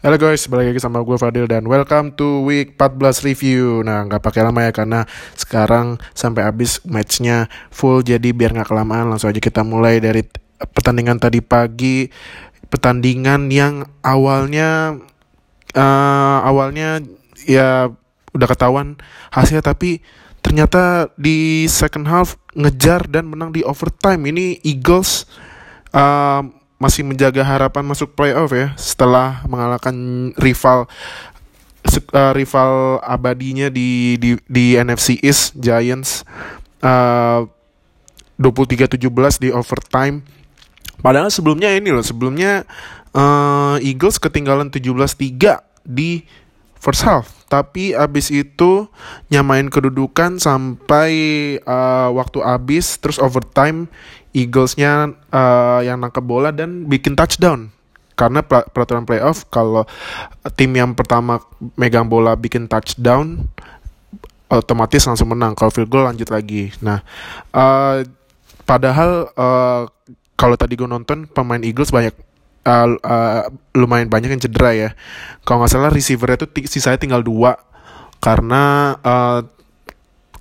Halo guys, balik lagi sama gue Fadil dan welcome to week 14 review. Nah, nggak pakai lama ya karena sekarang sampai habis matchnya full jadi biar nggak kelamaan langsung aja kita mulai dari pertandingan tadi pagi. Pertandingan yang awalnya uh, awalnya ya udah ketahuan hasilnya tapi ternyata di second half ngejar dan menang di overtime. Ini Eagles uh, masih menjaga harapan masuk playoff ya setelah mengalahkan rival uh, rival abadinya di di, di NFC East Giants uh, 23-17 di overtime. Padahal sebelumnya ini loh, sebelumnya uh, Eagles ketinggalan 17-3 di first half. Tapi abis itu nyamain kedudukan sampai uh, waktu abis, terus overtime Eaglesnya uh, yang nangkep bola dan bikin touchdown. Karena peraturan playoff kalau tim yang pertama megang bola bikin touchdown otomatis langsung menang. Kalau field goal lanjut lagi. Nah uh, padahal uh, kalau tadi gue nonton pemain Eagles banyak uh, uh, lumayan banyak yang cedera ya. Kalau nggak salah receivernya tuh sisanya tinggal dua. Karena uh,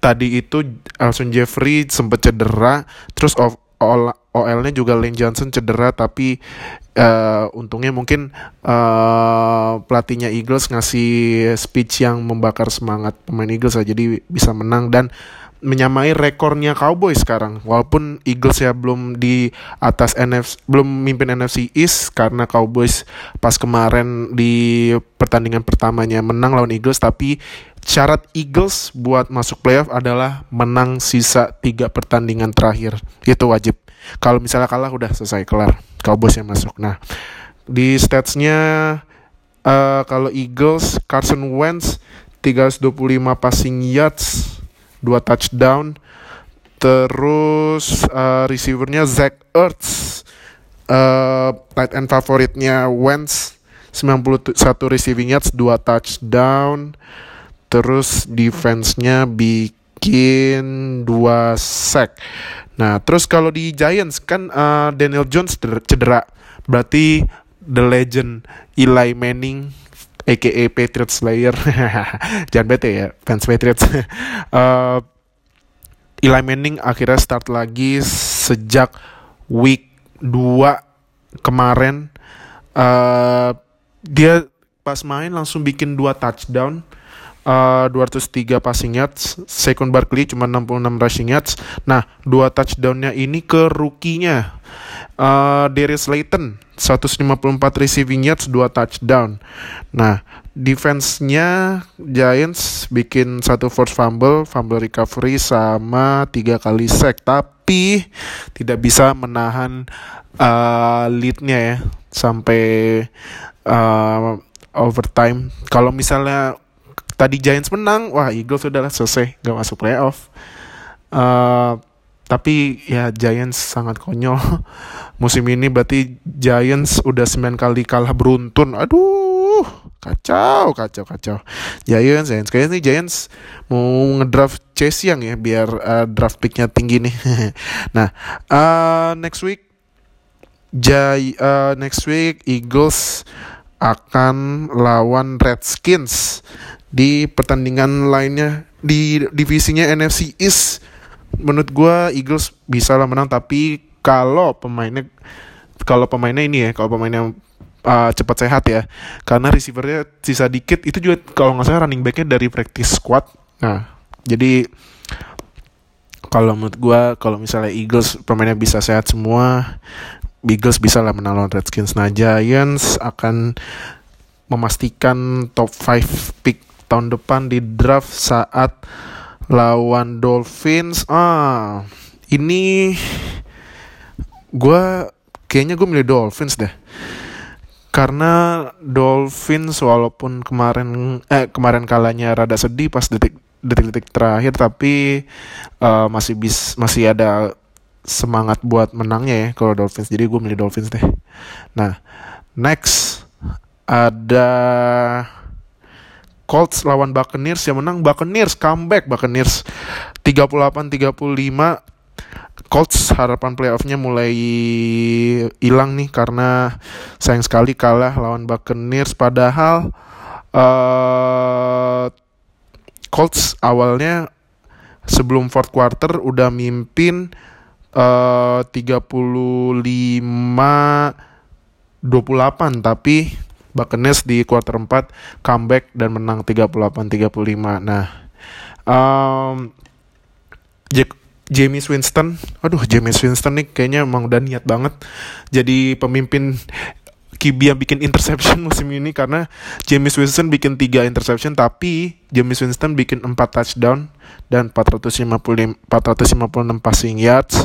tadi itu Alson Jeffrey sempat cedera terus of OL-nya juga Lane Johnson cedera tapi uh, untungnya mungkin uh, pelatihnya Eagles ngasih speech yang membakar semangat pemain Eagles aja jadi bisa menang dan menyamai rekornya Cowboys sekarang. Walaupun Eagles ya belum di atas NFC belum mimpin NFC East karena Cowboys pas kemarin di pertandingan pertamanya menang lawan Eagles tapi syarat Eagles buat masuk playoff adalah menang sisa tiga pertandingan terakhir. Itu wajib. Kalau misalnya kalah udah selesai kelar. Cowboys yang masuk. Nah di statsnya uh, kalau Eagles Carson Wentz 325 passing yards dua touchdown. Terus uh, receivernya Zach Ertz. Uh, tight end favoritnya Wentz. 91 receiving yards dua touchdown. Terus defense-nya bikin dua sack. Nah terus kalau di Giants kan uh, Daniel Jones cedera. Berarti the legend Eli Manning aka Patriots Slayer. Jangan bete ya fans Patriots. Uh, Eli Manning akhirnya start lagi sejak week 2 kemarin. Uh, dia pas main langsung bikin dua touchdown uh, 203 passing yards, Second Barkley cuma 66 rushing yards. Nah, dua touchdownnya ini ke rookie-nya. Uh, Darius Slayton 154 receiving yards, dua touchdown. Nah, defense-nya Giants bikin satu force fumble, fumble recovery sama tiga kali sack, tapi tidak bisa menahan uh, lead-nya ya sampai uh, overtime. Kalau misalnya tadi Giants menang, wah Eagles sudah selesai, gak masuk playoff. Uh, tapi ya Giants sangat konyol. Musim ini berarti Giants udah 9 kali kalah beruntun. Aduh, kacau, kacau, kacau. Giants, Giants. Kayaknya nih Giants mau ngedraft Chase Young ya biar uh, draft picknya tinggi nih. nah, uh, next week Jay, uh, next week Eagles akan lawan Redskins di pertandingan lainnya di divisinya NFC East. Menurut gue Eagles bisa lah menang tapi kalau pemainnya kalau pemainnya ini ya kalau pemainnya uh, cepat sehat ya karena receivernya sisa dikit itu juga kalau nggak salah running backnya dari practice squad. Nah jadi kalau menurut gue kalau misalnya Eagles pemainnya bisa sehat semua Eagles bisa lah menang lawan Redskins nah Giants akan memastikan top 5 pick tahun depan di draft saat lawan Dolphins. Ah, ini gue kayaknya gue milih Dolphins deh. Karena Dolphins walaupun kemarin eh kemarin kalahnya rada sedih pas detik detik-detik terakhir tapi uh, masih bis masih ada semangat buat menangnya ya kalau Dolphins. Jadi gue milih Dolphins deh. Nah, next ada Colts lawan Buccaneers yang menang Buccaneers comeback Buccaneers 38-35 Colts harapan playoffnya mulai hilang nih karena sayang sekali kalah lawan Buccaneers padahal uh, Colts awalnya sebelum fourth quarter udah mimpin uh, 35 28 tapi Buccaneers di quarter 4 comeback dan menang 38-35. Nah, um, Jack, James Winston, aduh James Winston nih kayaknya emang udah niat banget jadi pemimpin Yang bikin interception musim ini karena James Winston bikin 3 interception tapi James Winston bikin 4 touchdown dan 455 456 passing yards.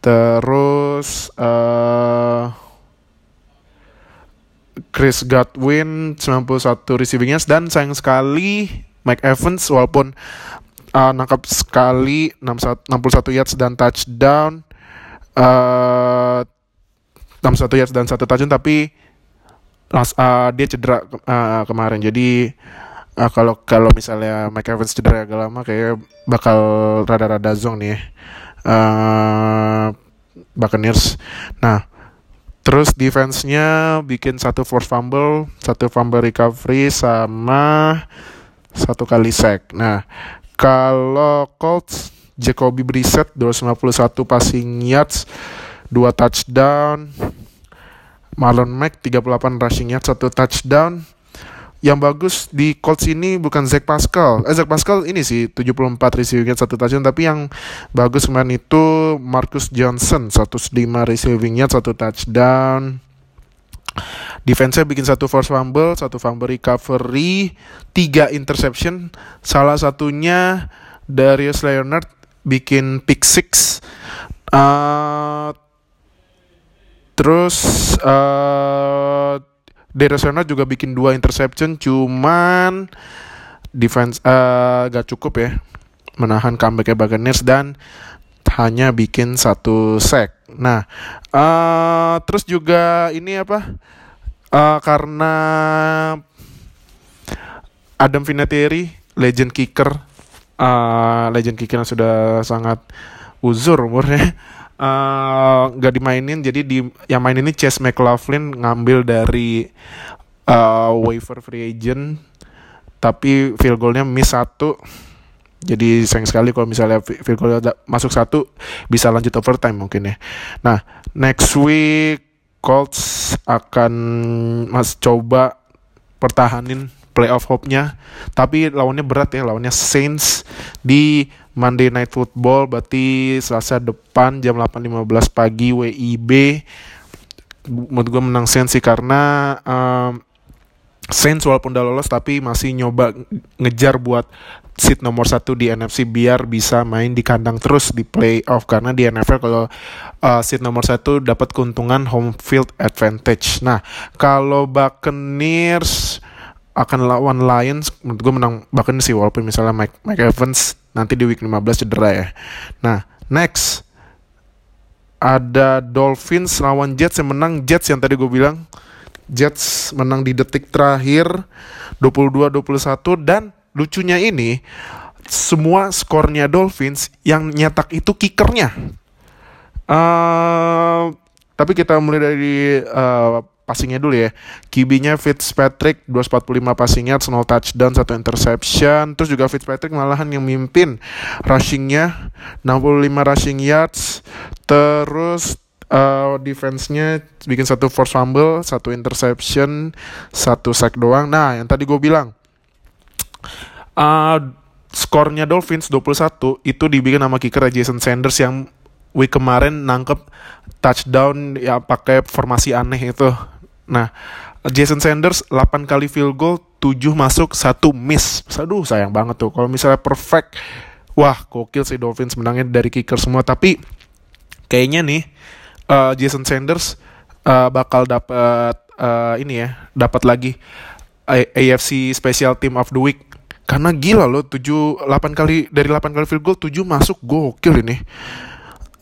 Terus uh, Chris Godwin 91 receiving yards dan sayang sekali Mike Evans walaupun uh, nangkap sekali 61 yards dan touchdown uh, 61 yards dan satu touchdown tapi uh, dia cedera uh, kemarin. Jadi uh, kalau kalau misalnya Mike Evans cedera agak lama kayak bakal rada-rada zong nih uh, Buccaneers. Nah terus defense-nya bikin satu force fumble satu fumble recovery sama satu kali sack. Nah kalau Colts Jacoby Brissett 251 passing yards 2 touchdown. Marlon Mack 38 rushing yards, 1 touchdown. Yang bagus di Colts ini bukan Zach Pascal. Eh Zach Pascal ini sih 74 receiving yards, 1 touchdown, tapi yang bagus kemarin itu Marcus Johnson 105 receiving yards, 1 touchdown. Defense-nya bikin satu force fumble, satu fumble recovery, tiga interception. Salah satunya Darius Leonard bikin pick six. Uh, Terus uh, Darius Leonard juga bikin dua interception, cuman defense uh, gak cukup ya menahan comebacknya Buccaneers dan hanya bikin satu sack. Nah, uh, terus juga ini apa? Uh, karena Adam Vinatieri, legend kicker, uh, legend kicker yang sudah sangat uzur umurnya Eh, nggak uh, dimainin jadi di yang main ini Chase McLaughlin ngambil dari uh, waiver free agent tapi field goalnya miss satu. Jadi sayang sekali kalau misalnya field goal masuk satu bisa lanjut overtime mungkin ya. Nah next week Colts akan mas coba pertahanin playoff hope-nya. Tapi lawannya berat ya lawannya Saints di Monday Night Football berarti Selasa depan jam 8.15 pagi WIB menurut gue menang Saints sih karena um, Saints walaupun udah lolos tapi masih nyoba ngejar buat seat nomor satu di NFC biar bisa main di kandang terus di playoff karena di NFL kalau uh, seat nomor satu dapat keuntungan home field advantage. Nah kalau Buccaneers akan lawan Lions menurut gue menang bahkan sih walaupun misalnya Mike, Mike Evans nanti di week 15 cedera ya. Nah, next. Ada Dolphins lawan Jets yang menang. Jets yang tadi gue bilang. Jets menang di detik terakhir. 22-21 dan lucunya ini semua skornya Dolphins yang nyetak itu kickernya. Uh, tapi kita mulai dari uh, passingnya dulu ya. QB-nya Fitzpatrick 245 passing yards, 0 touchdown, 1 interception. Terus juga Fitzpatrick malahan yang mimpin rushingnya 65 rushing yards. Terus uh, defense-nya bikin satu force fumble, satu interception, satu sack doang. Nah, yang tadi gue bilang uh, skornya Dolphins 21 itu dibikin sama kicker Jason Sanders yang week kemarin nangkep touchdown ya pakai formasi aneh itu Nah, Jason Sanders 8 kali field goal, 7 masuk, 1 miss. Aduh, sayang banget tuh. Kalau misalnya perfect, wah, gokil sih Dolphins menangnya dari kicker semua. Tapi kayaknya nih uh, Jason Sanders uh, bakal dapat uh, ini ya, dapat lagi AFC Special Team of the Week. Karena gila loh, 7 8 kali dari 8 kali field goal 7 masuk gokil ini.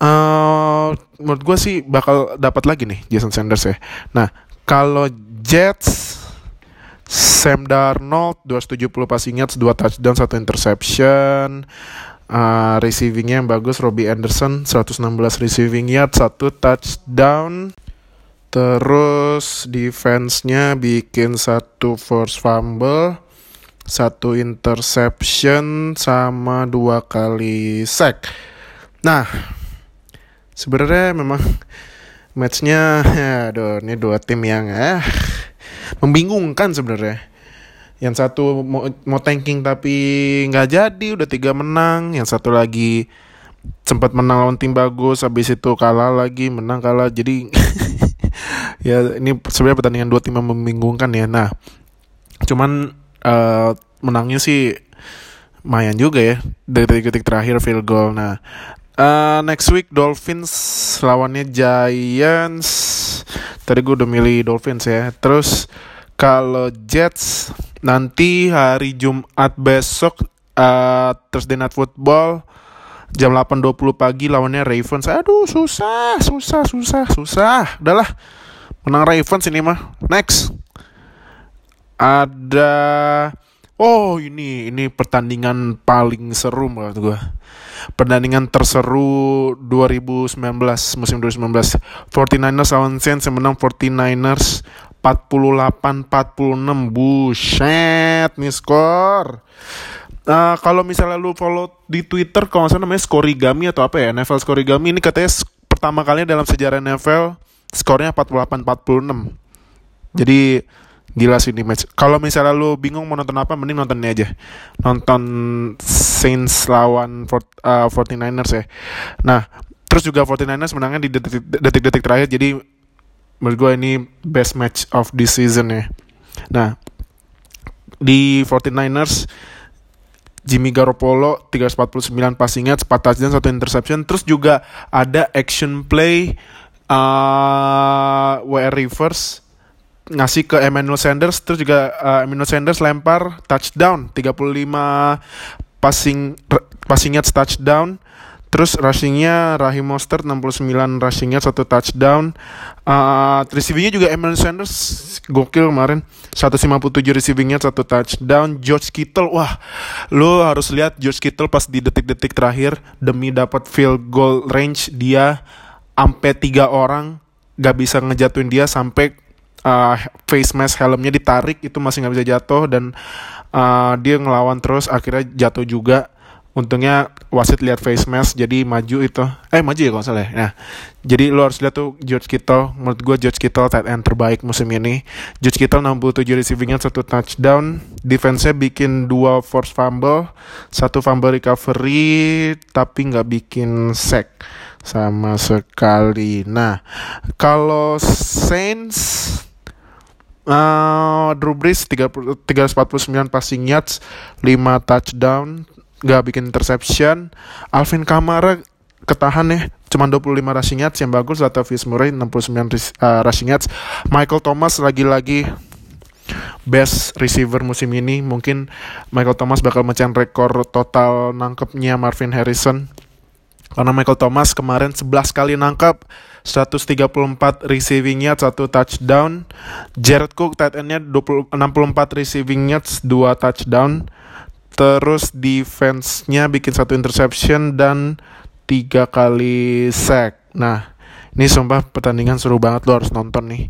Uh, menurut gue sih bakal dapat lagi nih Jason Sanders ya. Nah, kalau Jets Sam Darnold 270 passing yards, 2 touchdown, 1 interception. uh, receivingnya yang bagus Robbie Anderson 116 receiving yard satu touchdown terus defense-nya bikin satu force fumble satu interception sama dua kali sack nah sebenarnya memang matchnya ya aduh ini dua tim yang eh membingungkan sebenarnya. Yang satu mau, mau tanking tapi nggak jadi udah tiga menang. Yang satu lagi sempat menang lawan tim bagus habis itu kalah lagi menang kalah. Jadi ya ini sebenarnya pertandingan dua tim yang membingungkan ya. Nah cuman uh, menangnya sih lumayan juga ya dari detik-detik terakhir field goal. Nah uh, next week Dolphins lawannya Giants tadi gue udah milih Dolphins ya terus kalau Jets nanti hari Jumat besok uh, Thursday Night Football jam 8.20 pagi lawannya Ravens. Aduh susah, susah, susah, susah. Udahlah, menang Ravens ini mah. Next. Ada Oh ini ini pertandingan paling seru menurut gue Pertandingan terseru 2019 musim 2019 49ers lawan Saints yang menang 49ers 48-46 buset nih skor. Uh, kalau misalnya lu follow di Twitter kalau salah namanya Skorigami atau apa ya NFL Skorigami. Ini katanya pertama kalinya dalam sejarah NFL skornya 48-46 jadi gila sih ini match kalau misalnya lu bingung mau nonton apa mending nonton ini aja nonton Saints lawan uh, 49ers ya nah terus juga 49ers menangnya di detik-detik terakhir jadi menurut gue ini best match of this season ya. Nah, di 49ers Jimmy Garoppolo 349 passing yards, 4 touchdown, 1 interception. Terus juga ada action play uh, WR reverse ngasih ke Emmanuel Sanders terus juga uh, Emmanuel Sanders lempar touchdown 35 passing passing yards touchdown Terus rushingnya Rahim Mostert 69 rushingnya satu touchdown. Uh, receivingnya juga Emmanuel Sanders gokil kemarin 157 receivingnya satu touchdown. George Kittle wah lo harus lihat George Kittle pas di detik-detik terakhir demi dapat field goal range dia sampai tiga orang gak bisa ngejatuhin dia sampai uh, face mask helmnya ditarik itu masih nggak bisa jatuh dan uh, dia ngelawan terus akhirnya jatuh juga. Untungnya wasit lihat face mask jadi maju itu. Eh maju ya kalau salah ya. Nah jadi lo harus lihat tuh George Kittle. Menurut gue George Kittle tight end terbaik musim ini. George Kittle 67 receivingnya satu touchdown. Defense-nya bikin dua force fumble satu fumble recovery tapi nggak bikin sack sama sekali. Nah kalau Saints Uh, Drew Brees 3, 349 passing yards 5 touchdown gak bikin interception. Alvin Kamara ketahan ya cuma 25 rushing yards yang bagus. Latavius Murray 69 uh, rushing yards. Michael Thomas lagi-lagi best receiver musim ini. Mungkin Michael Thomas bakal mecahin rekor total nangkepnya Marvin Harrison. Karena Michael Thomas kemarin 11 kali nangkep 134 receiving yards, 1 touchdown. Jared Cook tight endnya 64 receiving yards, 2 touchdown. Terus defense-nya bikin satu interception dan tiga kali sack. Nah, ini sumpah pertandingan seru banget lo harus nonton nih.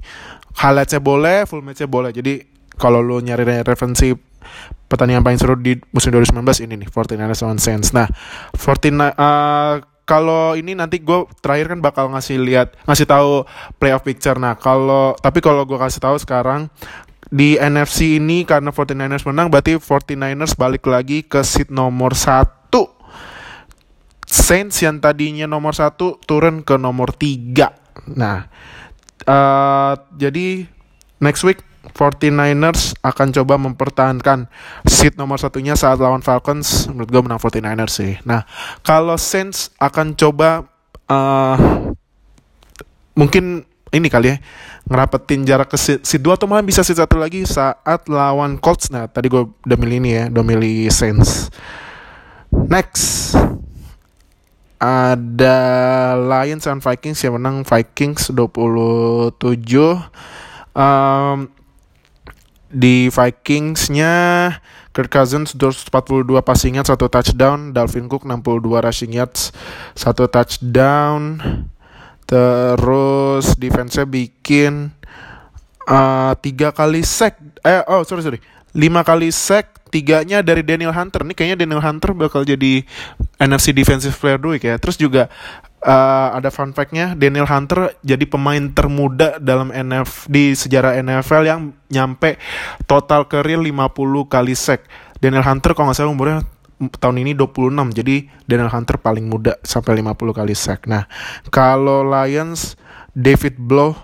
Highlightsnya boleh, full match-nya boleh. Jadi kalau lo nyari referensi pertandingan paling seru di musim 2019 ini nih 49ers lawan Saints. Nah, 49 uh, kalau ini nanti gue terakhir kan bakal ngasih lihat ngasih tahu playoff picture. Nah, kalau tapi kalau gue kasih tahu sekarang di NFC ini karena 49ers menang berarti 49ers balik lagi ke seat nomor 1 Saints yang tadinya nomor 1 turun ke nomor 3 nah uh, jadi next week 49ers akan coba mempertahankan seat nomor satunya saat lawan Falcons menurut gue menang 49ers sih nah kalau Saints akan coba uh, mungkin ini kali ya ngerapetin jarak ke si, si dua atau malah bisa si satu lagi saat lawan Colts. Nah, tadi gue udah milih ini ya, udah milih Saints. Next. Ada Lions and Vikings yang menang Vikings 27. Um, di Vikingsnya Kirk Cousins 242 passing yards, satu touchdown. Dalvin Cook 62 rushing yards, satu touchdown. Terus defense-nya bikin uh, tiga kali sack. Eh, oh sorry sorry, lima kali sack. Tiganya dari Daniel Hunter. Ini kayaknya Daniel Hunter bakal jadi NFC Defensive Player of the Week ya. Terus juga uh, ada fun fact-nya Daniel Hunter jadi pemain termuda dalam NF di sejarah NFL yang nyampe total career 50 kali sack. Daniel Hunter kalau nggak salah umurnya tahun ini 26 jadi Daniel Hunter paling muda sampai 50 kali sack. Nah, kalau Lions David Blow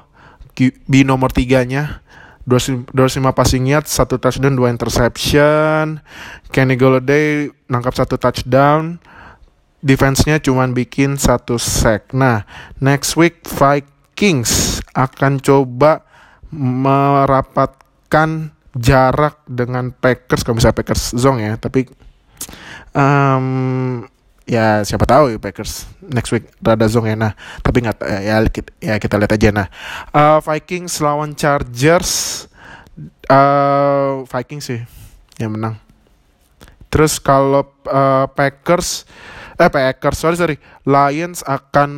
di nomor tiganya 25 passing yards, satu touchdown, dua interception. Kenny Golladay nangkap satu touchdown defense-nya cuma bikin satu sack. Nah, next week Vikings akan coba merapatkan jarak dengan Packers kalau misalnya Packers zong ya, tapi um, ya siapa tahu ya Packers next week rada zong ya. Nah, tapi nggak ya, ya kita lihat aja nah. Uh, Vikings lawan Chargers uh, Vikings sih yang menang. Terus kalau uh, Packers eh Packers sorry sorry. Lions akan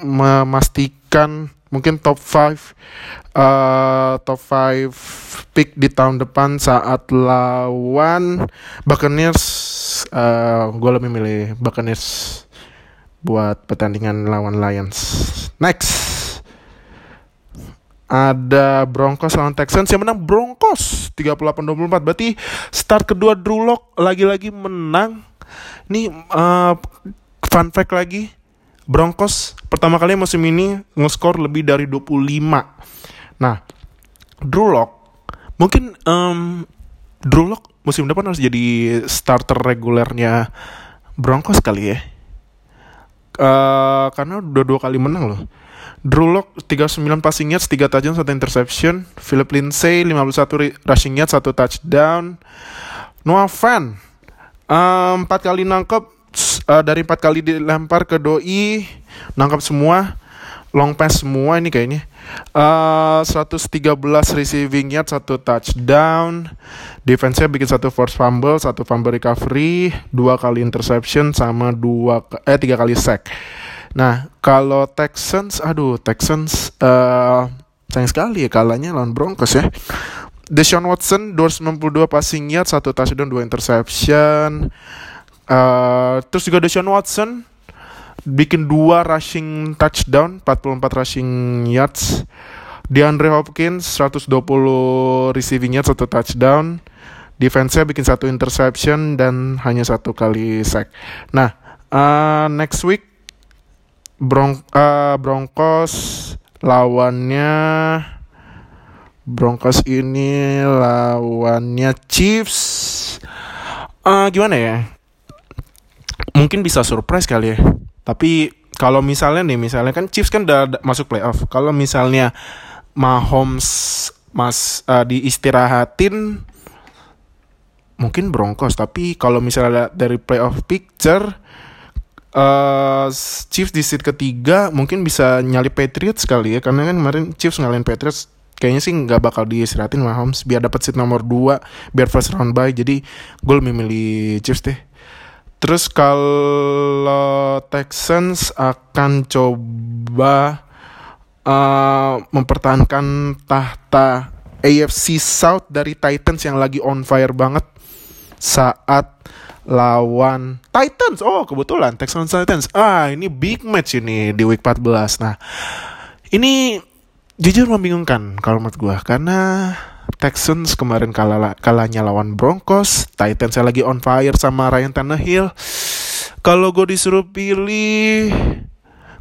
memastikan mungkin top 5 uh, top 5 pick di tahun depan saat lawan Buccaneers. Uh, gue lebih milih Buccaneers buat pertandingan lawan Lions. Next. Ada Broncos lawan Texans yang menang Broncos 38-24 berarti start kedua Drew Lock lagi-lagi menang ini uh, fun fact lagi, Broncos pertama kali musim ini nge-score lebih dari 25. Nah, Drew Lock mungkin um, Drew Lock musim depan harus jadi starter regulernya Broncos kali ya. Uh, karena udah dua kali menang loh. Drew Lock 39 passing yards, 3 touchdown, 1 interception. Philip Lindsay 51 rushing yards, 1 touchdown. Noah Fan um, empat kali nangkep uh, dari empat kali dilempar ke doi nangkep semua long pass semua ini kayaknya. Uh, 113 receiving yard satu touchdown. Defense-nya bikin satu force fumble satu fumble recovery dua kali interception sama dua eh tiga kali sack. Nah kalau Texans aduh Texans uh, sayang sekali ya kalahnya lawan Broncos ya Deshaun Watson 292 passing yard, satu touchdown, dua interception. Uh, terus juga Deshaun Watson bikin dua rushing touchdown, 44 rushing yards. DeAndre Hopkins 120 receiving yards, satu touchdown. Defense-nya bikin satu interception dan hanya satu kali sack. Nah, uh, next week Bron uh, Broncos lawannya Broncos ini lawannya Chiefs. Uh, gimana ya? Mungkin bisa surprise kali ya. Tapi kalau misalnya nih, misalnya kan Chiefs kan udah masuk playoff. Kalau misalnya Mahomes mas uh, diistirahatin, mungkin Broncos. Tapi kalau misalnya dari playoff picture, uh, Chiefs di seat ketiga mungkin bisa nyali Patriots kali ya. Karena kan kemarin Chiefs ngalahin Patriots kayaknya sih nggak bakal diistirahatin Mahomes biar dapat seat nomor 2 biar first round bye jadi gue lebih milih Chiefs deh terus kalau Texans akan coba uh, mempertahankan tahta AFC South dari Titans yang lagi on fire banget saat lawan Titans. Oh, kebetulan Texans Titans. Ah, ini big match ini di week 14. Nah, ini jujur membingungkan kalau menurut gue karena Texans kemarin kalah kalahnya lawan Broncos, Titans lagi on fire sama Ryan Tannehill. Kalau gue disuruh pilih,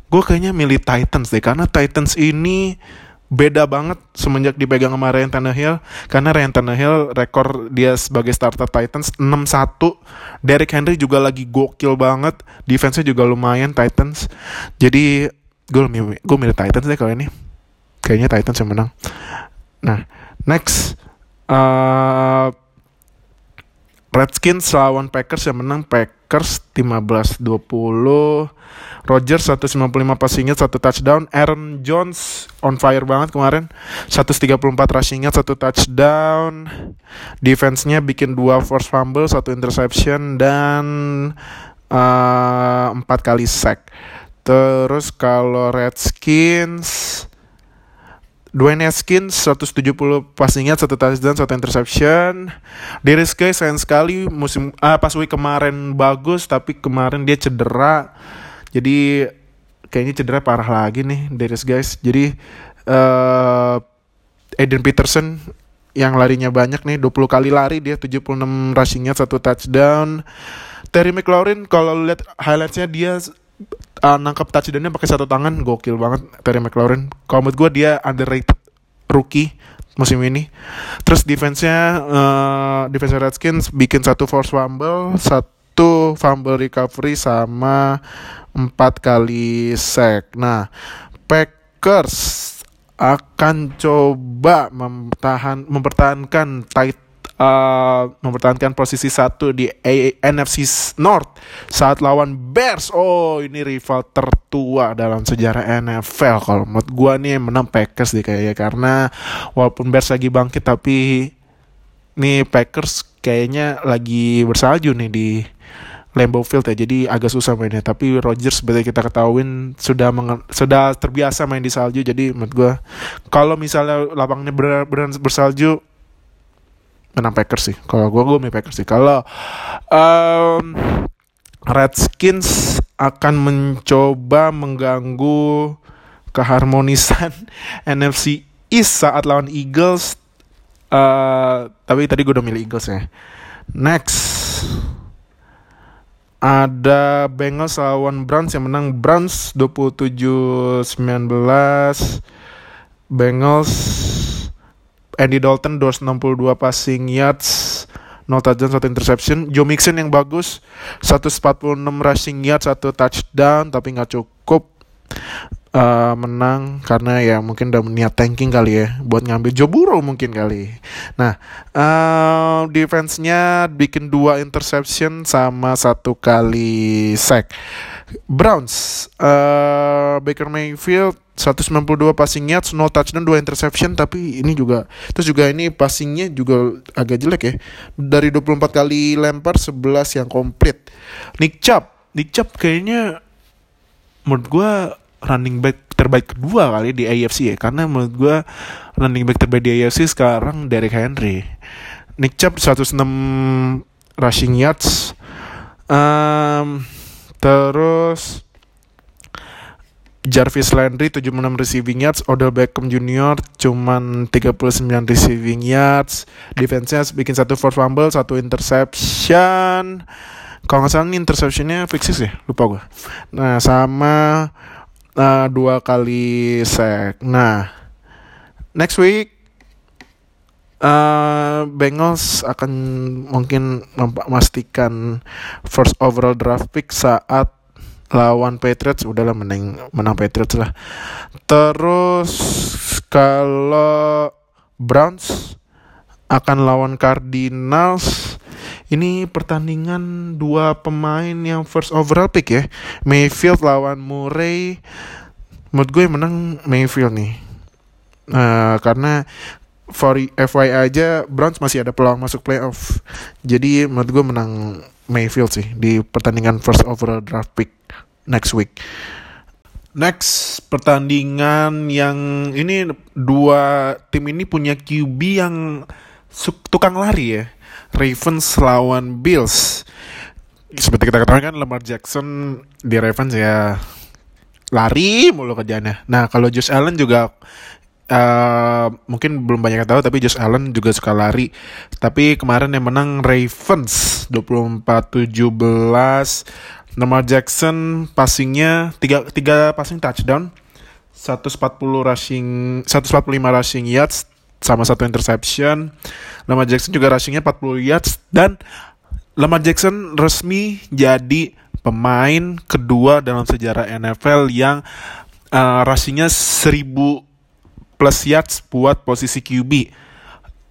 gue kayaknya milih Titans deh karena Titans ini beda banget semenjak dipegang sama Ryan Tannehill. Karena Ryan Tannehill rekor dia sebagai starter Titans 6-1 Derrick Henry juga lagi gokil banget defense-nya juga lumayan Titans. Jadi gue milih, gue milih Titans deh kalau ini kayaknya Titans yang menang. Nah, next uh, Redskins lawan Packers yang menang Packers Packers 15-20. Rodgers 155 passing 1 touchdown. Aaron Jones on fire banget kemarin. 134 rushing 1 touchdown. Defense-nya bikin 2 force fumble, 1 interception dan uh, 4 kali sack. Terus kalau Redskins Dwayne Haskins 170 passing yard, 1 touchdown, 1 interception. Darius Guy sayang sekali musim ah, pas week kemarin bagus tapi kemarin dia cedera. Jadi kayaknya cedera parah lagi nih Darius Guys. Jadi uh, Aiden Peterson yang larinya banyak nih 20 kali lari dia 76 rushing yard, 1 touchdown. Terry McLaurin kalau lihat highlightsnya dia uh, nangkap touchdownnya pakai satu tangan gokil banget Terry McLaurin. Kalau menurut gue dia underrated rookie musim ini. Terus defense-nya uh, defense Redskins bikin satu force fumble satu fumble recovery sama empat kali sack. Nah Packers akan coba memtahan mempertahankan tight uh, mempertahankan posisi satu di A NFC North saat lawan Bears. Oh, ini rival tertua dalam sejarah NFL. Kalau menurut gua nih menang Packers deh kayaknya karena walaupun Bears lagi bangkit tapi nih Packers kayaknya lagi bersalju nih di Lambeau Field ya jadi agak susah mainnya tapi Rodgers seperti kita ketahuin sudah sudah terbiasa main di salju jadi menurut gue kalau misalnya lapangnya benar-benar bersalju menang Packers sih. Kalau gue gue milih Packers sih. Kalau um, Redskins akan mencoba mengganggu keharmonisan NFC East saat lawan Eagles. Uh, tapi tadi gue udah milih Eagles ya. Next ada Bengals lawan Browns yang menang Browns 27-19. Bengals Andy Dalton 262 passing yards, no touchdown, satu interception. Joe Mixon yang bagus, 146 rushing yards, satu touchdown, tapi nggak cukup uh, menang karena ya mungkin udah niat tanking kali ya buat ngambil Joe Burrow mungkin kali. Nah, uh, defense-nya bikin dua interception sama satu kali sack. Browns, uh, Baker Mayfield 192 passing yards, no touchdown, 2 interception tapi ini juga terus juga ini passingnya juga agak jelek ya. Dari 24 kali lempar 11 yang komplit. Nick Chubb, Nick Chubb kayaknya menurut gue running back terbaik kedua kali di AFC ya karena menurut gue running back terbaik di AFC sekarang Derrick Henry. Nick Chubb 106 rushing yards. Um, terus Jarvis Landry 76 receiving yards, Odell Beckham Jr. cuman 39 receiving yards, defense-nya bikin satu force fumble, satu interception. Kalau nggak salah ini interceptionnya fixes ya, lupa gue. Nah sama uh, dua kali sack. Nah next week uh, Bengals akan mungkin memastikan first overall draft pick saat lawan Patriots udahlah menang menang Patriots lah. Terus kalau Browns akan lawan Cardinals ini pertandingan dua pemain yang first overall pick ya. Mayfield lawan Murray. Menurut gue menang Mayfield nih. Uh, karena for FY aja Browns masih ada peluang masuk playoff. Jadi menurut gue menang Mayfield sih di pertandingan first overall draft pick next week. Next pertandingan yang ini dua tim ini punya QB yang tukang lari ya. Ravens lawan Bills. Seperti kita ketahui kan Lamar Jackson di Ravens ya lari mulu kerjanya. Nah kalau Josh Allen juga uh, mungkin belum banyak yang tahu tapi Josh Allen juga suka lari. Tapi kemarin yang menang Ravens 24-17. Lamar Jackson passingnya tiga tiga passing touchdown, 140 rushing 145 rushing yards sama satu interception. Lamar Jackson juga rushingnya 40 yards dan Lamar Jackson resmi jadi pemain kedua dalam sejarah NFL yang uh, rushingnya 1000 plus yards buat posisi QB.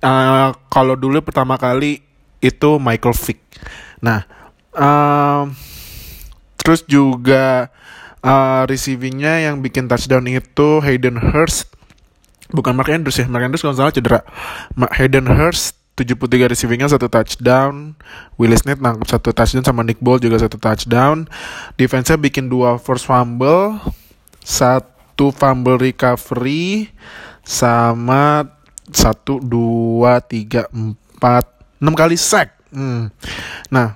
Uh, kalau dulu pertama kali itu Michael Vick. Nah, Um, terus juga uh, receivingnya yang bikin touchdown itu Hayden Hurst bukan Mark Andrews ya Mark Andrews kalau salah cedera Hayden Hurst 73 receivingnya satu touchdown Willis Smith nangkep satu touchdown sama Nick Ball juga satu touchdown defense-nya bikin dua force fumble satu fumble recovery sama satu dua tiga empat enam kali sack hmm. nah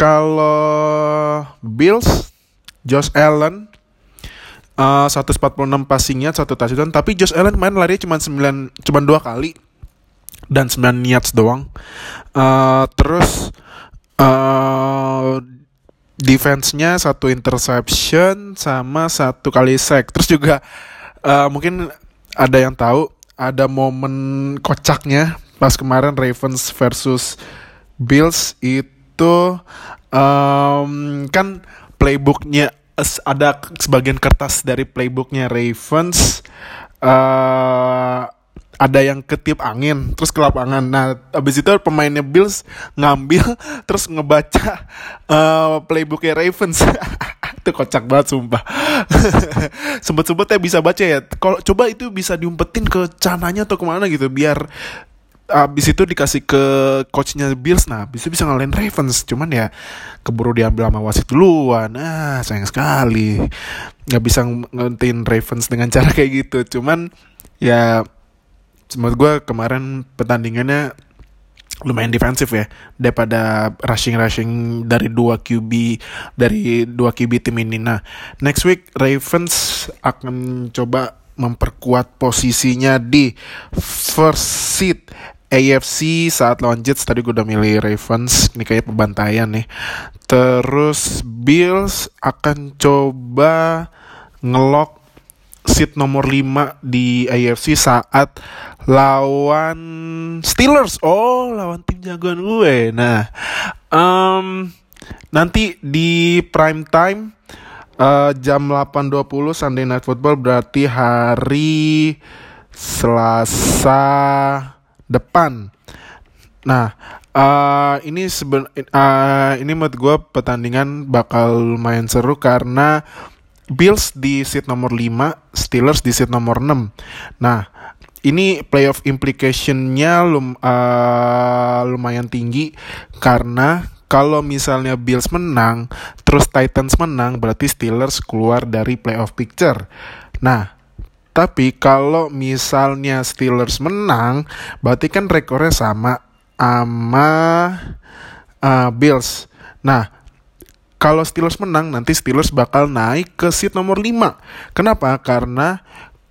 kalau Bills Josh Allen uh, 146 passingnya satu touchdown tapi Josh Allen main lari cuma 9 cuma dua kali dan 9 yards doang. Uh, terus uh, defense-nya satu interception sama satu kali sack. Terus juga uh, mungkin ada yang tahu ada momen kocaknya pas kemarin Ravens versus Bills itu um, kan playbooknya ada sebagian kertas dari playbooknya Ravens uh, ada yang ketiup angin terus ke lapangan. Nah abis itu pemainnya Bills ngambil terus ngebaca uh, playbooknya Ravens. Itu kocak banget sumpah. Sempet-sempet ya bisa baca ya. Kalau coba itu bisa diumpetin ke cananya atau ke mana gitu biar abis itu dikasih ke coachnya Bills. Nah bisa bisa ngalahin Ravens. Cuman ya keburu diambil sama wasit duluan. Nah sayang sekali. Nggak bisa ngentin Ravens dengan cara kayak gitu. Cuman ya menurut gue kemarin pertandingannya lumayan defensif ya daripada rushing rushing dari dua QB dari dua QB tim ini. Nah next week Ravens akan coba memperkuat posisinya di first seat AFC saat lawan Jets tadi gue udah milih Ravens ini kayak pembantaian nih. Terus Bills akan coba ngelok seat nomor 5 di AFC saat lawan Steelers. Oh, lawan tim jagoan gue. Nah, um, nanti di prime time uh, jam 8.20 Sunday Night Football berarti hari Selasa depan. Nah, uh, ini seben uh, ini menurut gue pertandingan bakal lumayan seru karena Bills di seat nomor 5, Steelers di seat nomor 6. Nah, ini playoff implicationnya lum, uh, lumayan tinggi karena kalau misalnya Bills menang, terus Titans menang, berarti Steelers keluar dari playoff picture. Nah, tapi kalau misalnya Steelers menang, berarti kan rekornya sama sama uh, Bills. Nah, kalau Steelers menang nanti Steelers bakal naik ke seat nomor 5. Kenapa? Karena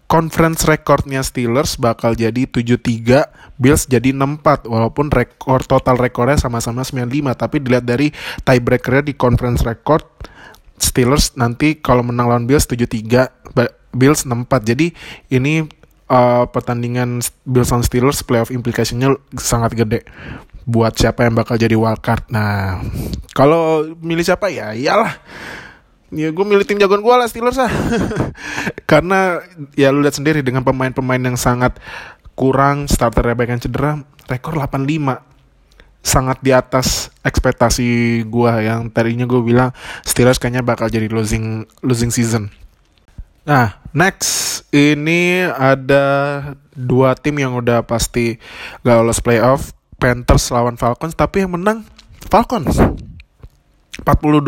conference recordnya Steelers bakal jadi 73, Bills jadi 64 walaupun rekor total rekornya sama-sama 95 tapi dilihat dari tiebreakernya di conference record Steelers nanti kalau menang lawan Bills 73, Bills 64. Jadi ini uh, pertandingan Bills on Steelers playoff implication-nya sangat gede buat siapa yang bakal jadi wildcard. Nah, kalau milih siapa ya, iyalah. Ya gue milih tim jagoan gue lah Steelers ah. Karena ya lu lihat sendiri dengan pemain-pemain yang sangat kurang starternya banyak yang cedera, rekor 85 sangat di atas ekspektasi gue yang tadinya gue bilang Steelers kayaknya bakal jadi losing losing season. Nah, next ini ada dua tim yang udah pasti gak lolos playoff Panthers lawan Falcons tapi yang menang Falcons 40-20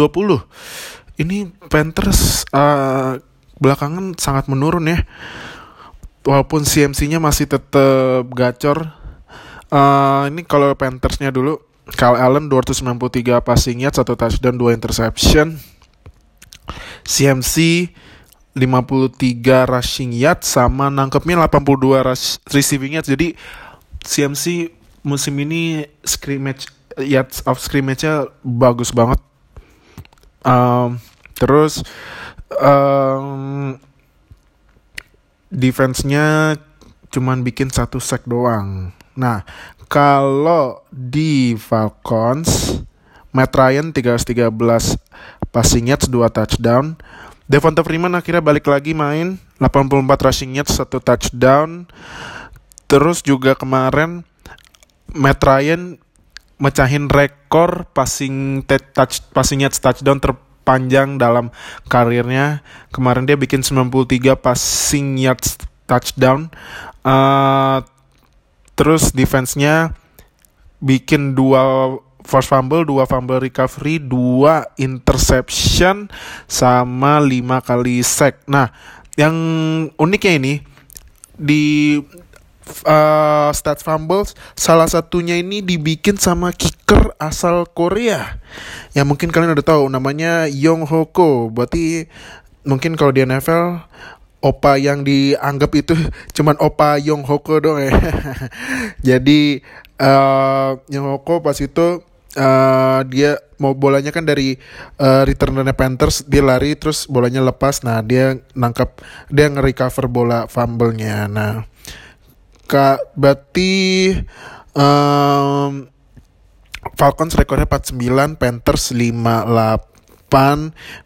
ini Panthers uh, belakangan sangat menurun ya walaupun CMC-nya masih tetap gacor uh, ini kalau Panthersnya dulu Kyle Allen 293 passing yard, 1 touchdown, 2 interception. CMC 53 rushing yard sama nangkepnya 82 rush, receiving yard. Jadi CMC musim ini scrimmage yards of scrimmage-nya bagus banget. Um, terus um, defense-nya cuman bikin satu sack doang. Nah, kalau di Falcons, Matt Ryan 313 passing yards, 2 touchdown. Devonta Freeman akhirnya balik lagi main 84 rushing yards, 1 touchdown. Terus juga kemarin Matt Ryan mecahin rekor passing touch passing yards touchdown terpanjang dalam karirnya. Kemarin dia bikin 93 passing yards touchdown. Uh, terus defense-nya bikin dua force fumble, dua fumble recovery, dua interception, sama lima kali sack. Nah, yang uniknya ini di uh, stats fumbles salah satunya ini dibikin sama kicker asal Korea. Ya mungkin kalian udah tahu namanya Yong Hoko. Berarti mungkin kalau di NFL opa yang dianggap itu cuman opa Yong Hoko dong ya. Jadi uh, Yong Hoko pas itu uh, dia mau bolanya kan dari uh, returnernya Panthers dia lari terus bolanya lepas nah dia nangkap dia nge-recover bola fumble-nya nah kak berarti um, Falcons rekornya 49 Panthers 58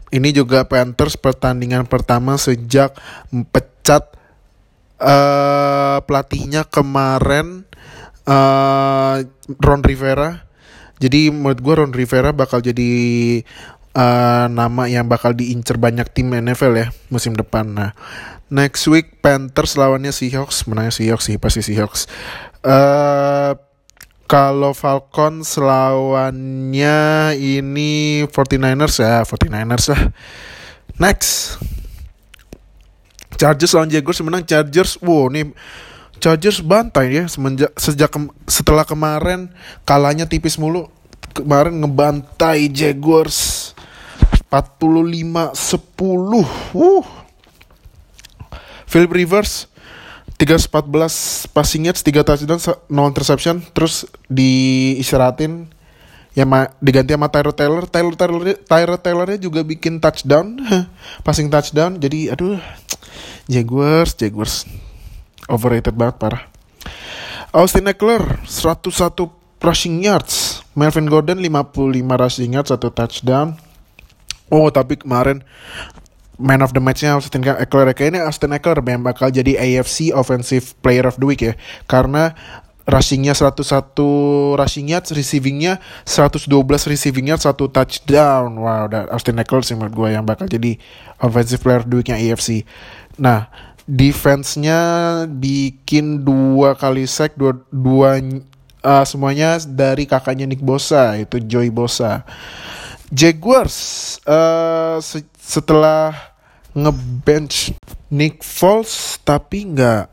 ini juga Panthers pertandingan pertama sejak pecat uh, pelatihnya kemarin uh, Ron Rivera. Jadi menurut gue Ron Rivera bakal jadi uh, nama yang bakal diincer banyak tim NFL ya musim depan. Nah, next week Panthers lawannya Seahawks, menangnya Seahawks sih pasti Seahawks. Uh, kalau Falcon lawannya ini 49ers ya 49ers lah. Next. Chargers lawan Jaguars menang Chargers. Wow, nih Chargers bantai ya semenjak sejak ke, setelah kemarin kalahnya tipis mulu kemarin ngebantai Jaguars 45 10 uh Philip Rivers 314 passing yards 3 touchdown 0 interception. Terus diistirahatin ya ma diganti sama Tyler Taylor. Tyler Taylor Tyler Taylornya juga bikin touchdown. Passing touchdown. Jadi aduh Jaguars Jaguars. Overrated banget parah. Austin Eckler 101 rushing yards, Melvin Gordon 55 rushing yards satu touchdown. Oh tapi kemarin man of the match-nya Austin Eckler kayaknya Austin Eckler yang bakal jadi AFC Offensive Player of the Week ya karena rushingnya 101 rushing yards, receivingnya 112 receiving yards, satu touchdown. Wow, Austin Eckler sih menurut gue yang bakal jadi offensive player of the week-nya AFC. Nah, defense-nya bikin dua kali sack dua dua uh, semuanya dari kakaknya Nick Bosa itu Joy Bosa. Jaguars uh, se setelah ngebench Nick Foles tapi nggak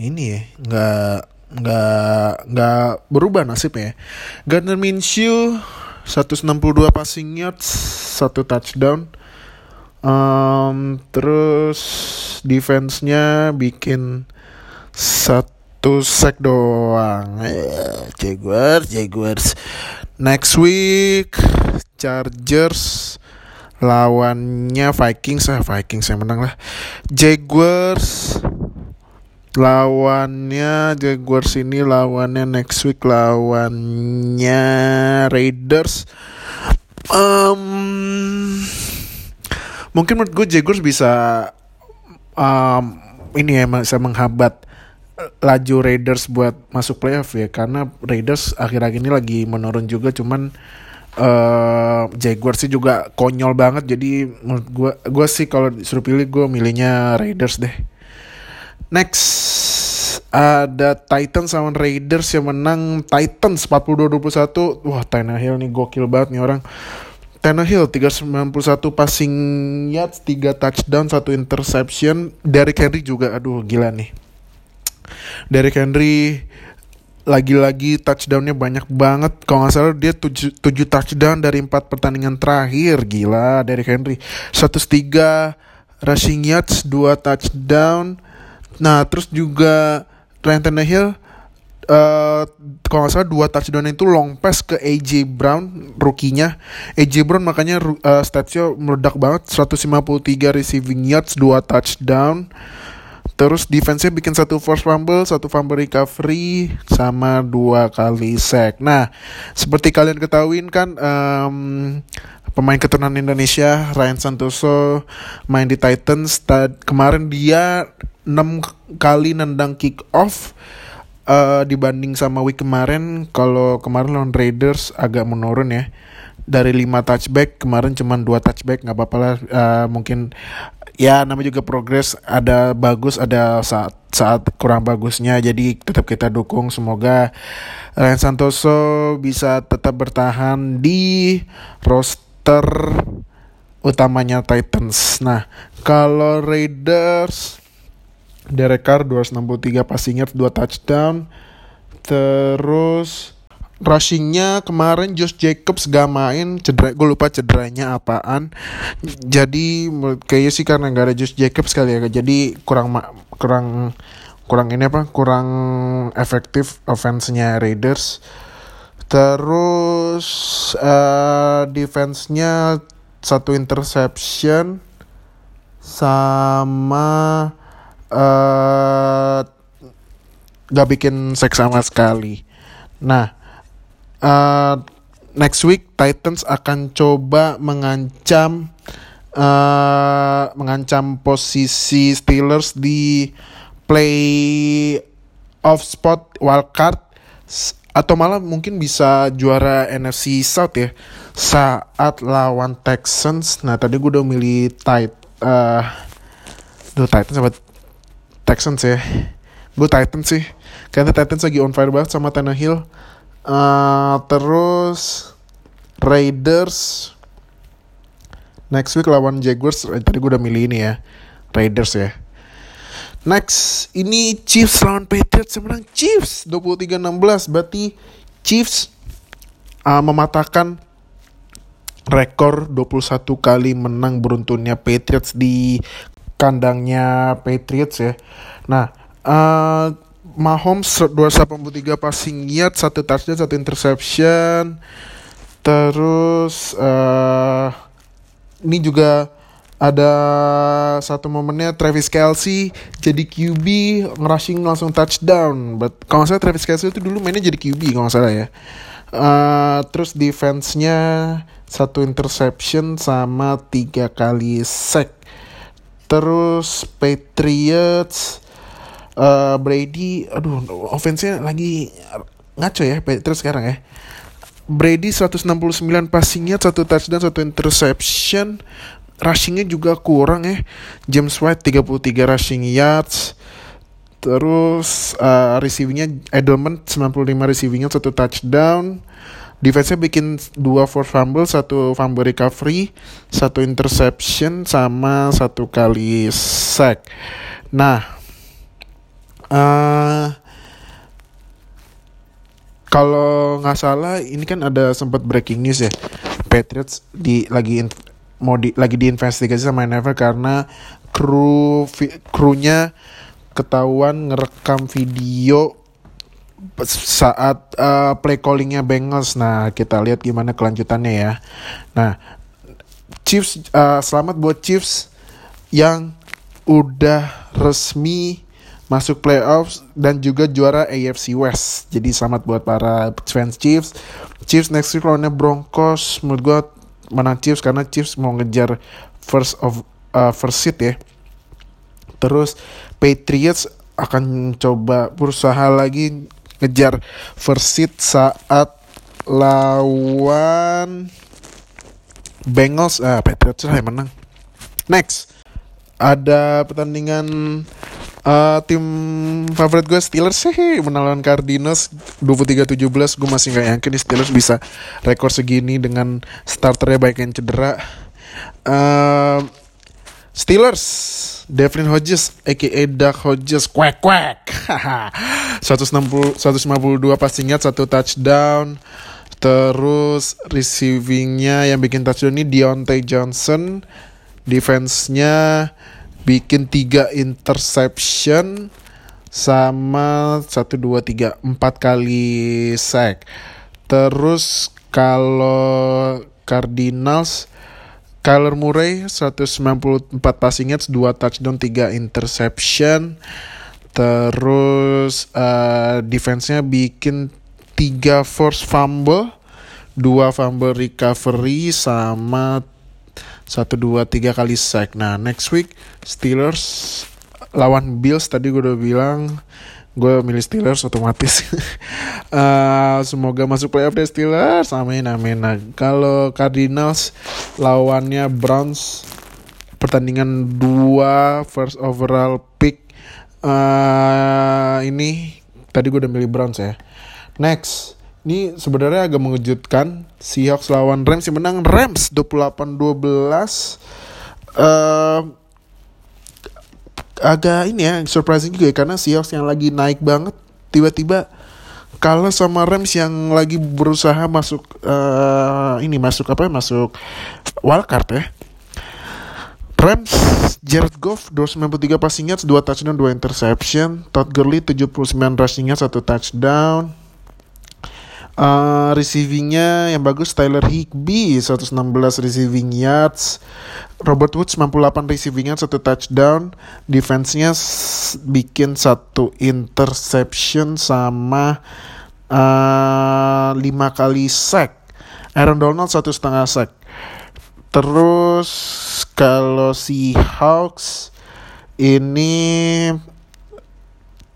ini ya nggak nggak nggak berubah nasibnya. Gardner Minshew 162 passing yards, satu touchdown. Um, terus defense-nya bikin satu sack doang. Eh, Jaguars, Jaguars. Next week Chargers lawannya Vikings ah Vikings yang menang lah. Jaguars lawannya Jaguars ini lawannya next week lawannya Raiders. Um, mungkin menurut gue Jaguars bisa um, ini ya bisa menghambat laju Raiders buat masuk playoff ya karena Raiders akhir-akhir ini lagi menurun juga cuman uh, Jaguars sih juga konyol banget jadi menurut gue gue sih kalau disuruh pilih gue milihnya Raiders deh next ada Titans sama Raiders yang menang Titans 42-21 wah Tannehill nih gokil banget nih orang Tannehill 391 passing yards, 3 touchdown, 1 interception. Derrick Henry juga aduh gila nih. Derrick Henry lagi-lagi touchdownnya banyak banget. Kalau nggak salah dia 7, 7 touchdown dari 4 pertandingan terakhir. Gila Derrick Henry. 103 rushing yards, 2 touchdown. Nah, terus juga Ryan Tannehill uh, kalau nggak salah dua touchdown itu long pass ke AJ Brown rookie-nya. AJ Brown makanya uh, statsnya meledak banget 153 receiving yards, dua touchdown. Terus defense-nya bikin satu force fumble, satu fumble recovery, sama dua kali sack. Nah, seperti kalian ketahuin kan, um, pemain keturunan Indonesia Ryan Santoso main di Titans. Kemarin dia 6 kali nendang kick off uh, dibanding sama week kemarin kalau kemarin lawan Raiders agak menurun ya dari 5 touchback kemarin cuma dua touchback nggak apa-apa lah uh, mungkin ya namanya juga progres ada bagus ada saat saat kurang bagusnya jadi tetap kita dukung semoga Ryan Santoso bisa tetap bertahan di roster utamanya Titans. Nah, kalau Raiders Derek Carr 263 passing yards 2 touchdown. Terus rushingnya kemarin Josh Jacobs gak main cedera gue lupa cederanya apaan. Jadi kayaknya sih karena gak ada Josh Jacobs kali ya jadi kurang kurang kurang ini apa kurang efektif offense-nya Raiders. Terus uh, defense-nya satu interception sama uh, gak bikin seks sama sekali. Nah, uh, next week Titans akan coba mengancam uh, mengancam posisi Steelers di play off spot wildcard atau malah mungkin bisa juara NFC South ya saat lawan Texans. Nah tadi gue udah milih tight, uh, duh Titans sama Texans ya. Gue Titans sih, karena Titans lagi on fire banget sama Tannehill. Uh, terus Raiders next week lawan Jaguars. Eh, tadi gue udah milih ini ya, Raiders ya. Next, ini Chiefs lawan Patriots yang menang Chiefs 23-16. Berarti Chiefs uh, mematahkan rekor 21 kali menang beruntunnya Patriots di kandangnya Patriots ya. Nah, uh, Mahomes 283 passing yard, satu touchdown, satu interception. Terus uh, ini juga ada satu momennya Travis Kelsey jadi QB ngerushing langsung touchdown. But kalau saya Travis Kelsey itu dulu mainnya jadi QB kalau salah ya. Uh, terus defense-nya satu interception sama tiga kali sack. Terus Patriots uh, Brady, aduh offense-nya lagi ngaco ya Patriots sekarang ya. Brady 169 passingnya, satu touchdown, satu interception rushingnya juga kurang ya. James White 33 rushing yards. Terus uh, receivingnya Edelman 95 receivingnya satu touchdown. Defense-nya bikin dua force fumble, satu fumble recovery, satu interception, sama satu kali sack. Nah, uh, kalau nggak salah ini kan ada sempat breaking news ya. Patriots di lagi mau di, lagi diinvestigasi sama NFL karena kru krunya ketahuan ngerekam video saat uh, play callingnya Bengals. Nah kita lihat gimana kelanjutannya ya. Nah Chiefs uh, selamat buat Chiefs yang udah resmi masuk playoffs dan juga juara AFC West. Jadi selamat buat para fans Chiefs. Chiefs next week lawannya Broncos. Menurut gue menang Chiefs karena Chiefs mau ngejar first of uh, first seat ya. Terus Patriots akan coba berusaha lagi ngejar first seat saat lawan Bengals. Ah, Patriots lah yang menang. Next ada pertandingan uh, tim favorit gue Steelers sih menang Cardinals 23-17 gue masih nggak yakin nih Steelers bisa rekor segini dengan starternya baik yang cedera. Uh, Steelers Devlin Hodges aka Duck Hodges. Quack quack. 160 152 passingnya satu touchdown. Terus receivingnya yang bikin touchdown ini Deontay Johnson. Defense-nya bikin tiga interception sama satu dua tiga empat kali sack. Terus kalau Cardinals Kyler Murray 194 passing yards, 2 touchdown, 3 interception. Terus uh, defense-nya bikin 3 force fumble, 2 fumble recovery sama satu dua tiga kali sack. Nah next week Steelers lawan Bills. Tadi gue udah bilang gue milih Steelers otomatis. Uh, semoga masuk playoff deh Steelers. Amin amin. Nah kalau Cardinals lawannya Browns pertandingan dua first overall pick. Uh, ini tadi gue udah milih Browns ya. Next ini sebenarnya agak mengejutkan. Seahawks lawan Rams yang menang. Rams 28-12 uh, agak ini ya surprising juga ya karena Seahawks yang lagi naik banget tiba-tiba kalah sama Rams yang lagi berusaha masuk uh, ini masuk apa ya masuk wildcard ya. Rams Jared Goff 293 passing yards 2 touchdown 2 interception. Todd Gurley 79 rushing yards 1 touchdown Uh, receivingnya yang bagus Tyler Higby 116 receiving yards. Robert Woods 98 receiving yards satu touchdown. Defense-nya bikin satu interception sama uh, lima kali sack. Aaron Donald satu setengah sack. Terus kalau si Hawks ini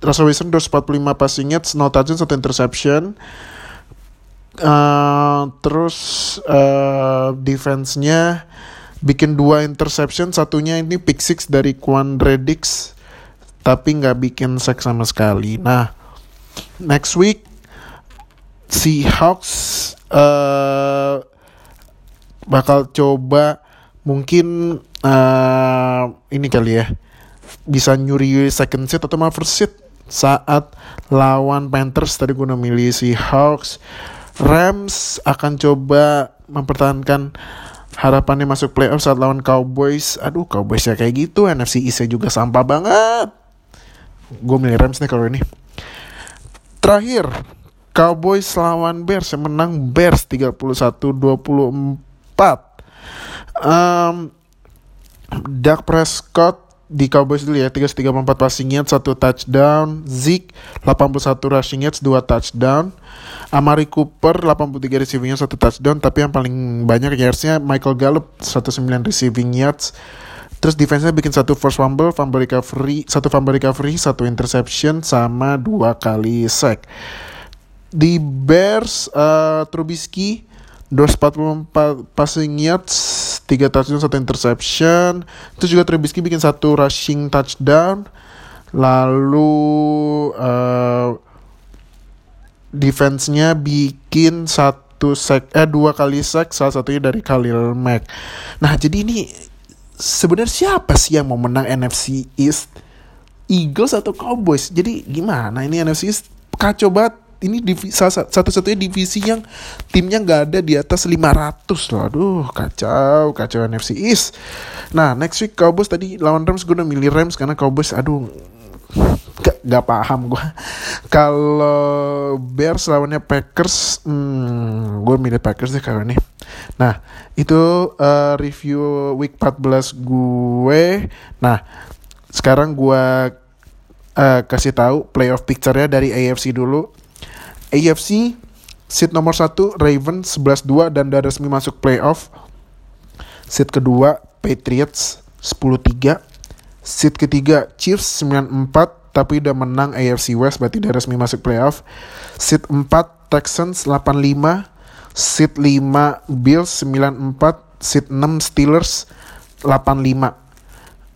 Russell Wilson 245 passing yards no touchdown satu interception Uh, terus uh, defense-nya bikin dua interception, satunya ini pick six dari Quan Redix, tapi nggak bikin sack sama sekali. Nah, next week si Hawks uh, bakal coba mungkin uh, ini kali ya bisa nyuri second seat atau first seat saat lawan Panthers. Tadi gue udah milih si Hawks Rams akan coba mempertahankan harapannya masuk playoff saat lawan Cowboys. Aduh, Cowboys ya kayak gitu. NFC East juga sampah banget. Gue milih Rams nih kalau ini. Terakhir, Cowboys lawan Bears yang menang Bears 31-24. Um, Dak Prescott di Cowboys dulu ya 334 passing yards 1 touchdown Zeke 81 rushing yards 2 touchdown Amari Cooper 83 receiving yards 1 touchdown tapi yang paling banyak yardsnya Michael Gallup 109 receiving yards Terus defense-nya bikin satu first fumble, fumble recovery, satu fumble recovery, satu interception, sama dua kali sack. Di Bears, uh, Trubisky 244 passing yards, 3 touchdown, 1 interception. Terus juga Trubisky bikin satu rushing touchdown. Lalu uh, defense-nya bikin satu sack eh dua kali sack salah satunya dari Khalil Mack. Nah, jadi ini sebenarnya siapa sih yang mau menang NFC East? Eagles atau Cowboys? Jadi gimana ini NFC East kacau banget ini satu-satunya divisi yang timnya nggak ada di atas 500 loh. Aduh, kacau, kacau NFC East. Nah, next week Cowboys tadi lawan Rams gue udah milih Rams karena Cowboys aduh gak, gak paham gue. Kalau Bears lawannya Packers, hmm, gue milih Packers deh kalau ini. Nah, itu uh, review week 14 gue. Nah, sekarang gue uh, kasih tahu playoff picture-nya dari AFC dulu. AFC seat nomor 1 Ravens 11-2 dan udah resmi masuk playoff. Seat kedua Patriots 10-3. Seat ketiga Chiefs 9-4 tapi udah menang AFC West berarti udah resmi masuk playoff. Seat 4 Texans 8-5. Seat 5 Bills 9-4. Seat 6 Steelers 8-5.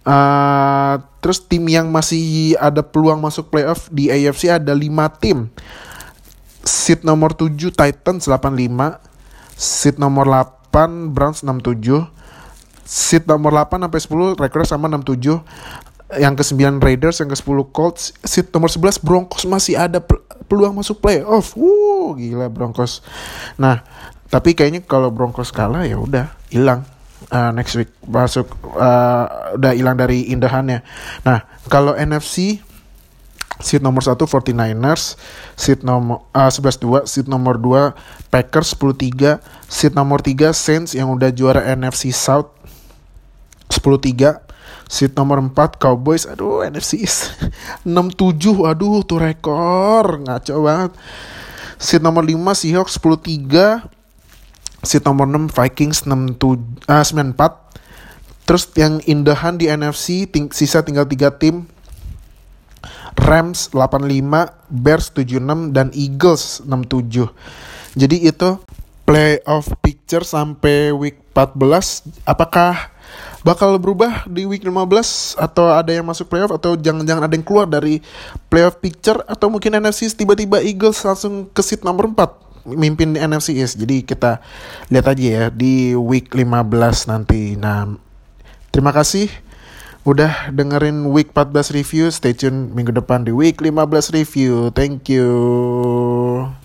Uh, terus tim yang masih ada peluang masuk playoff di AFC ada 5 tim seat nomor 7 Titans 85, seat nomor 8 Browns 67, seat nomor 8 sampai 10 rekornya sama 67. Yang ke-9 Raiders, yang ke-10 Colts, seat nomor 11 Broncos masih ada peluang masuk playoff. Wuh, gila Broncos. Nah, tapi kayaknya kalau Broncos kalah ya udah hilang. Uh, next week masuk uh, udah hilang dari indahannya. Nah, kalau NFC Seat nomor 1 49ers, seat nomor uh, 11-2, seat nomor 2 Packers 10-3, seat nomor 3 Saints yang udah juara NFC South 10-3, seat nomor 4 Cowboys, aduh NFC East. 6-7, aduh tuh rekor, ngaco banget. Seat nomor 5 Seahawks 10-3, seat nomor 6 Vikings 6 uh, 9-4. Terus yang indahan di NFC ting sisa tinggal 3 tim Rams 85, Bears 76 dan Eagles 67. Jadi itu playoff picture sampai week 14 apakah bakal berubah di week 15 atau ada yang masuk playoff atau jangan-jangan ada yang keluar dari playoff picture atau mungkin NFC tiba-tiba Eagles langsung ke seat nomor 4 mimpin di NFC East. Jadi kita lihat aja ya di week 15 nanti. Nah, terima kasih udah dengerin week 14 review. Stay tune minggu depan di week 15 review. Thank you.